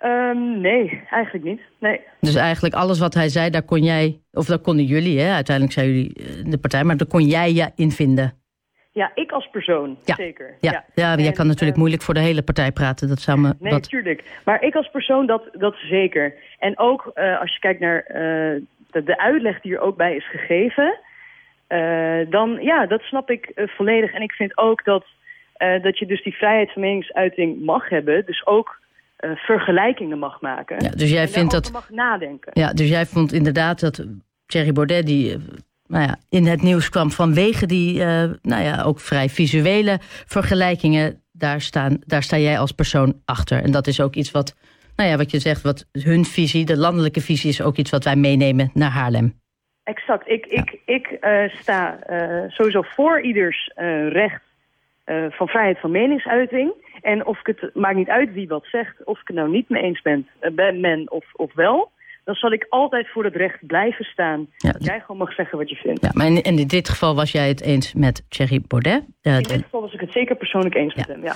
Ehm, nee, eigenlijk niet. Nee. Dus eigenlijk alles wat hij zei, daar kon jij, of daar konden jullie, hè? uiteindelijk zijn jullie eh, de partij, maar daar kon jij je in vinden. Ja, ik als persoon, Ja. zeker. Ja, ja. jij En, kan natuurlijk eh, moeilijk voor de hele partij praten. Dat zou me Nee, wat. natuurlijk. Maar ik als persoon, dat, dat zeker. En ook eh, als je kijkt naar eh, de, de uitleg die er ook bij is gegeven... dan, ja, dat snap ik volledig. En ik vind ook dat, dat je dus die vrijheid van meningsuiting mag hebben. Dus ook eh, vergelijkingen mag maken. Ja, dus jij vindt dat. mag nadenken. Ja, dus jij vond inderdaad dat Thierry Baudet, die eh, nou ja, in het nieuws kwam vanwege die, eh, nou ja, ook vrij visuele vergelijkingen. Daar, staan, daar sta jij als persoon achter. En dat is ook iets wat, nou ja, wat je zegt, wat hun visie, de landelijke visie, is ook iets wat wij meenemen naar Haarlem. Exact. Ik, ik, ik sta sowieso voor ieders recht van vrijheid van meningsuiting. En of ik het maakt niet uit wie wat zegt, of ik het nou niet mee eens ben, eh, ben men of, of wel. Dan zal ik altijd voor het recht blijven staan. Ja, Dat jij gewoon mag zeggen wat je vindt. Ja, maar in, en in dit geval was jij het eens met Thierry Baudet. Eh, In dit geval was ik het zeker persoonlijk eens met hem. Ja.